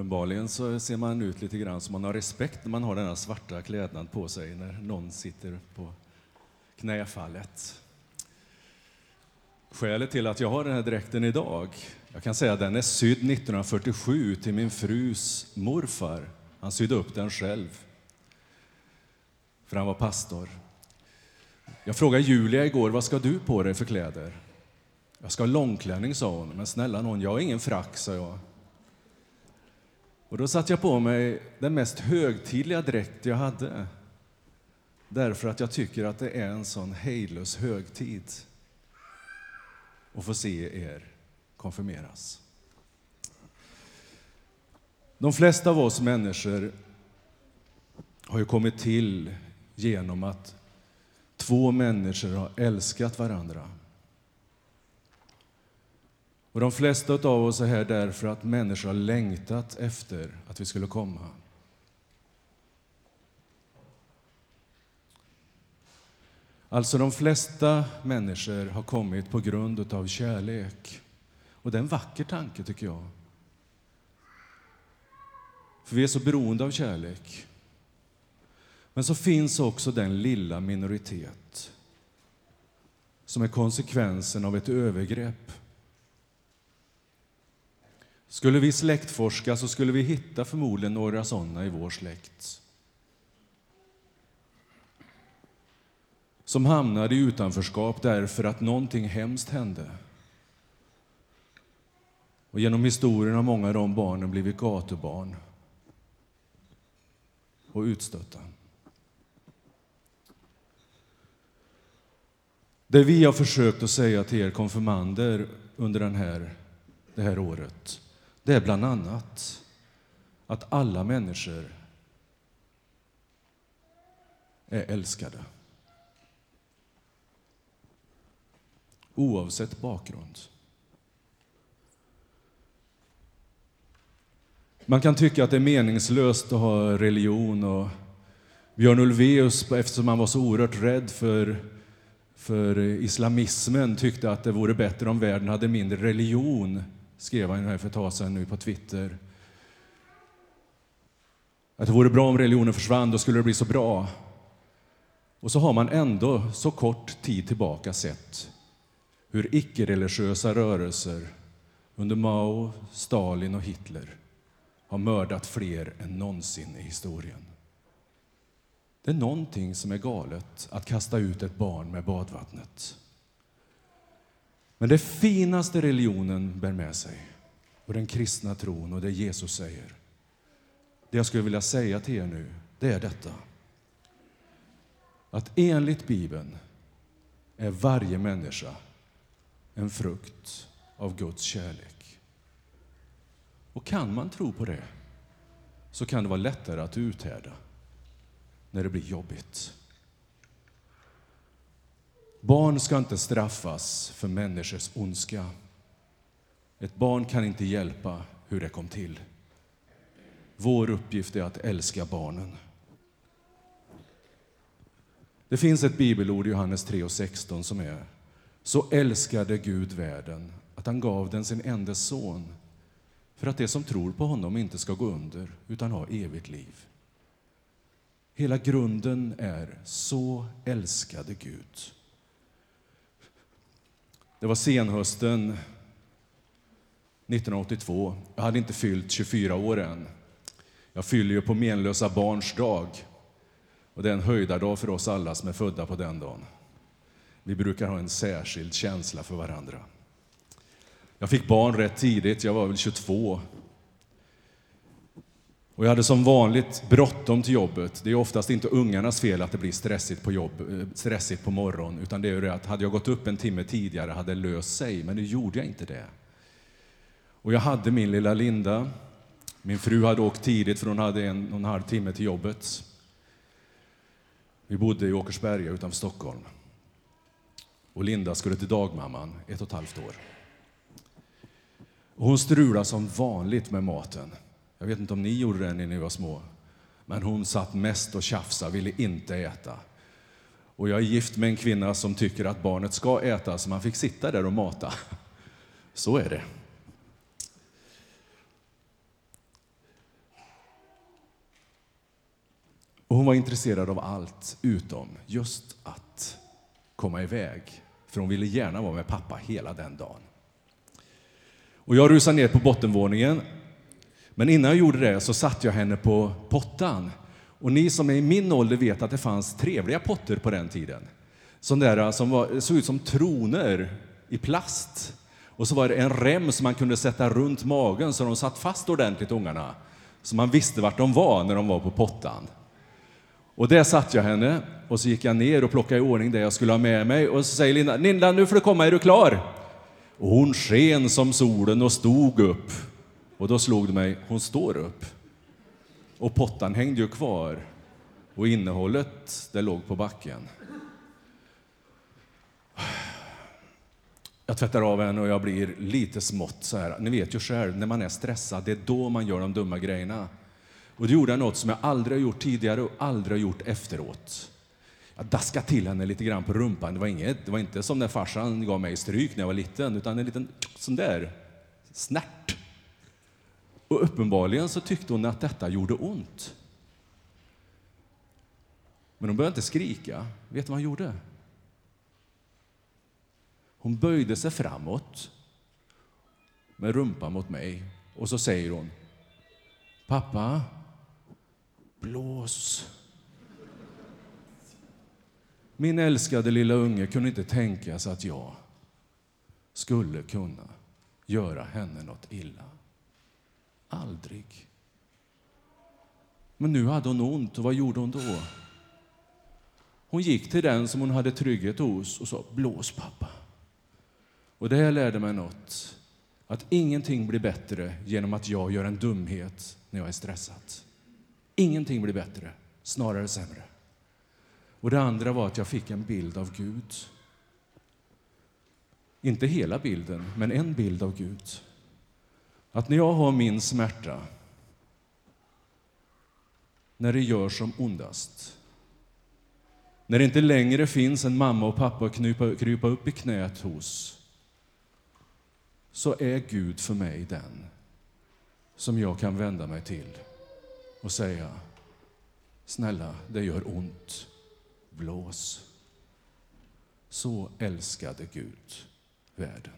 Uppenbarligen så ser man ut lite grann som man har respekt när man har den här svarta klädnad på sig när någon sitter på knäfallet. Skälet till att jag har den här dräkten idag, jag kan säga att den är sydd 1947 till min frus morfar. Han sydde upp den själv, för han var pastor. Jag frågade Julia igår, vad ska du på dig för kläder? Jag ska ha långklänning, sa hon. Men snälla någon, jag har ingen frack, sa jag. Och då satte jag på mig den mest högtidliga dräkt jag hade. Därför att jag tycker att det är en sån hejdlös högtid att få se er konfirmeras. De flesta av oss människor har ju kommit till genom att två människor har älskat varandra. Och de flesta av oss är här därför att människor har längtat efter att vi skulle komma. Alltså, de flesta människor har kommit på grund av kärlek. Och det är en vacker tanke, tycker jag. För vi är så beroende av kärlek. Men så finns också den lilla minoritet som är konsekvensen av ett övergrepp skulle vi släktforska så skulle vi hitta förmodligen några sådana i vår släkt. Som hamnade i utanförskap därför att någonting hemskt hände. Och genom historien har många av de barnen blivit gatubarn och utstötta. Det vi har försökt att säga till er konfirmander under den här, det här året det är bland annat att alla människor är älskade. Oavsett bakgrund. Man kan tycka att det är meningslöst att ha religion och Björn Ulvaeus, eftersom han var så oerhört rädd för, för islamismen, tyckte att det vore bättre om världen hade mindre religion skrev han här för ett tag sedan nu på Twitter. Att det vore bra om religionen försvann, då skulle det bli så bra. Och så har man ändå så kort tid tillbaka sett hur icke-religiösa rörelser under Mao, Stalin och Hitler har mördat fler än någonsin i historien. Det är någonting som är galet att kasta ut ett barn med badvattnet. Men det finaste religionen bär med sig, och den kristna tron och det Jesus säger, det jag skulle vilja säga till er nu, det är detta. Att enligt Bibeln är varje människa en frukt av Guds kärlek. Och kan man tro på det, så kan det vara lättare att uthärda när det blir jobbigt. Barn ska inte straffas för människors ondska. Ett barn kan inte hjälpa hur det kom till. Vår uppgift är att älska barnen. Det finns ett bibelord i Johannes 3 och 16 som är Så älskade Gud världen att han gav den sin enda son för att de som tror på honom inte ska gå under utan ha evigt liv. Hela grunden är Så älskade Gud. Det var senhösten 1982. Jag hade inte fyllt 24 år än. Jag fyller ju på menlösa barns dag. Och det är en höjdardag för oss alla som är födda på den dagen. Vi brukar ha en särskild känsla för varandra. Jag fick barn rätt tidigt, jag var väl 22 och jag hade som vanligt bråttom till jobbet. Det är oftast inte ungarnas fel att det blir stressigt på, jobb, eh, stressigt på morgonen, utan det är ju det att hade jag gått upp en timme tidigare hade det löst sig, men nu gjorde jag inte det. Och jag hade min lilla Linda. Min fru hade åkt tidigt för hon hade en och en halv timme till jobbet. Vi bodde i Åkersberga utanför Stockholm. Och Linda skulle till dagmamman, ett och ett halvt år. Och hon strulade som vanligt med maten. Jag vet inte om ni gjorde det när ni var små. Men hon satt mest och tjafsade, ville inte äta. Och jag är gift med en kvinna som tycker att barnet ska äta, så man fick sitta där och mata. Så är det. Och hon var intresserad av allt utom just att komma iväg. För hon ville gärna vara med pappa hela den dagen. Och jag rusade ner på bottenvåningen men innan jag gjorde det så satte jag henne på pottan. Och ni som är i min ålder vet att det fanns trevliga potter på den tiden. Sådana där som var, såg ut som troner i plast. Och så var det en rem som man kunde sätta runt magen så de satt fast ordentligt, ungarna. Så man visste vart de var när de var på pottan. Och där satt jag henne och så gick jag ner och plockade i ordning det jag skulle ha med mig och så säger Linda, Linda nu får du komma, är du klar? Och hon sken som solen och stod upp. Och då slog det mig, hon står upp. Och pottan hängde ju kvar och innehållet, det låg på backen. Jag tvättar av henne och jag blir lite smått så här. Ni vet ju själv, när man är stressad, det är då man gör de dumma grejerna. Och det gjorde jag något som jag aldrig har gjort tidigare och aldrig har gjort efteråt. Jag daskade till henne lite grann på rumpan. Det var, inget, det var inte som när farsan gav mig stryk när jag var liten, utan en liten sån där snärt. Och uppenbarligen så tyckte hon att detta gjorde ont. Men hon började inte skrika. Vet du vad hon gjorde? Hon böjde sig framåt med rumpan mot mig och så säger hon Pappa, blås. Min älskade lilla unge kunde inte tänka sig att jag skulle kunna göra henne något illa. Aldrig. Men nu hade hon ont och vad gjorde hon då? Hon gick till den som hon hade trygghet hos och sa blås pappa. Och det lärde mig något. Att ingenting blir bättre genom att jag gör en dumhet när jag är stressad. Ingenting blir bättre, snarare sämre. Och det andra var att jag fick en bild av Gud. Inte hela bilden, men en bild av Gud. Att när jag har min smärta, när det gör som ondast, när det inte längre finns en mamma och pappa att krypa, krypa upp i knät hos, så är Gud för mig den som jag kan vända mig till och säga Snälla, det gör ont. Blås. Så älskade Gud världen.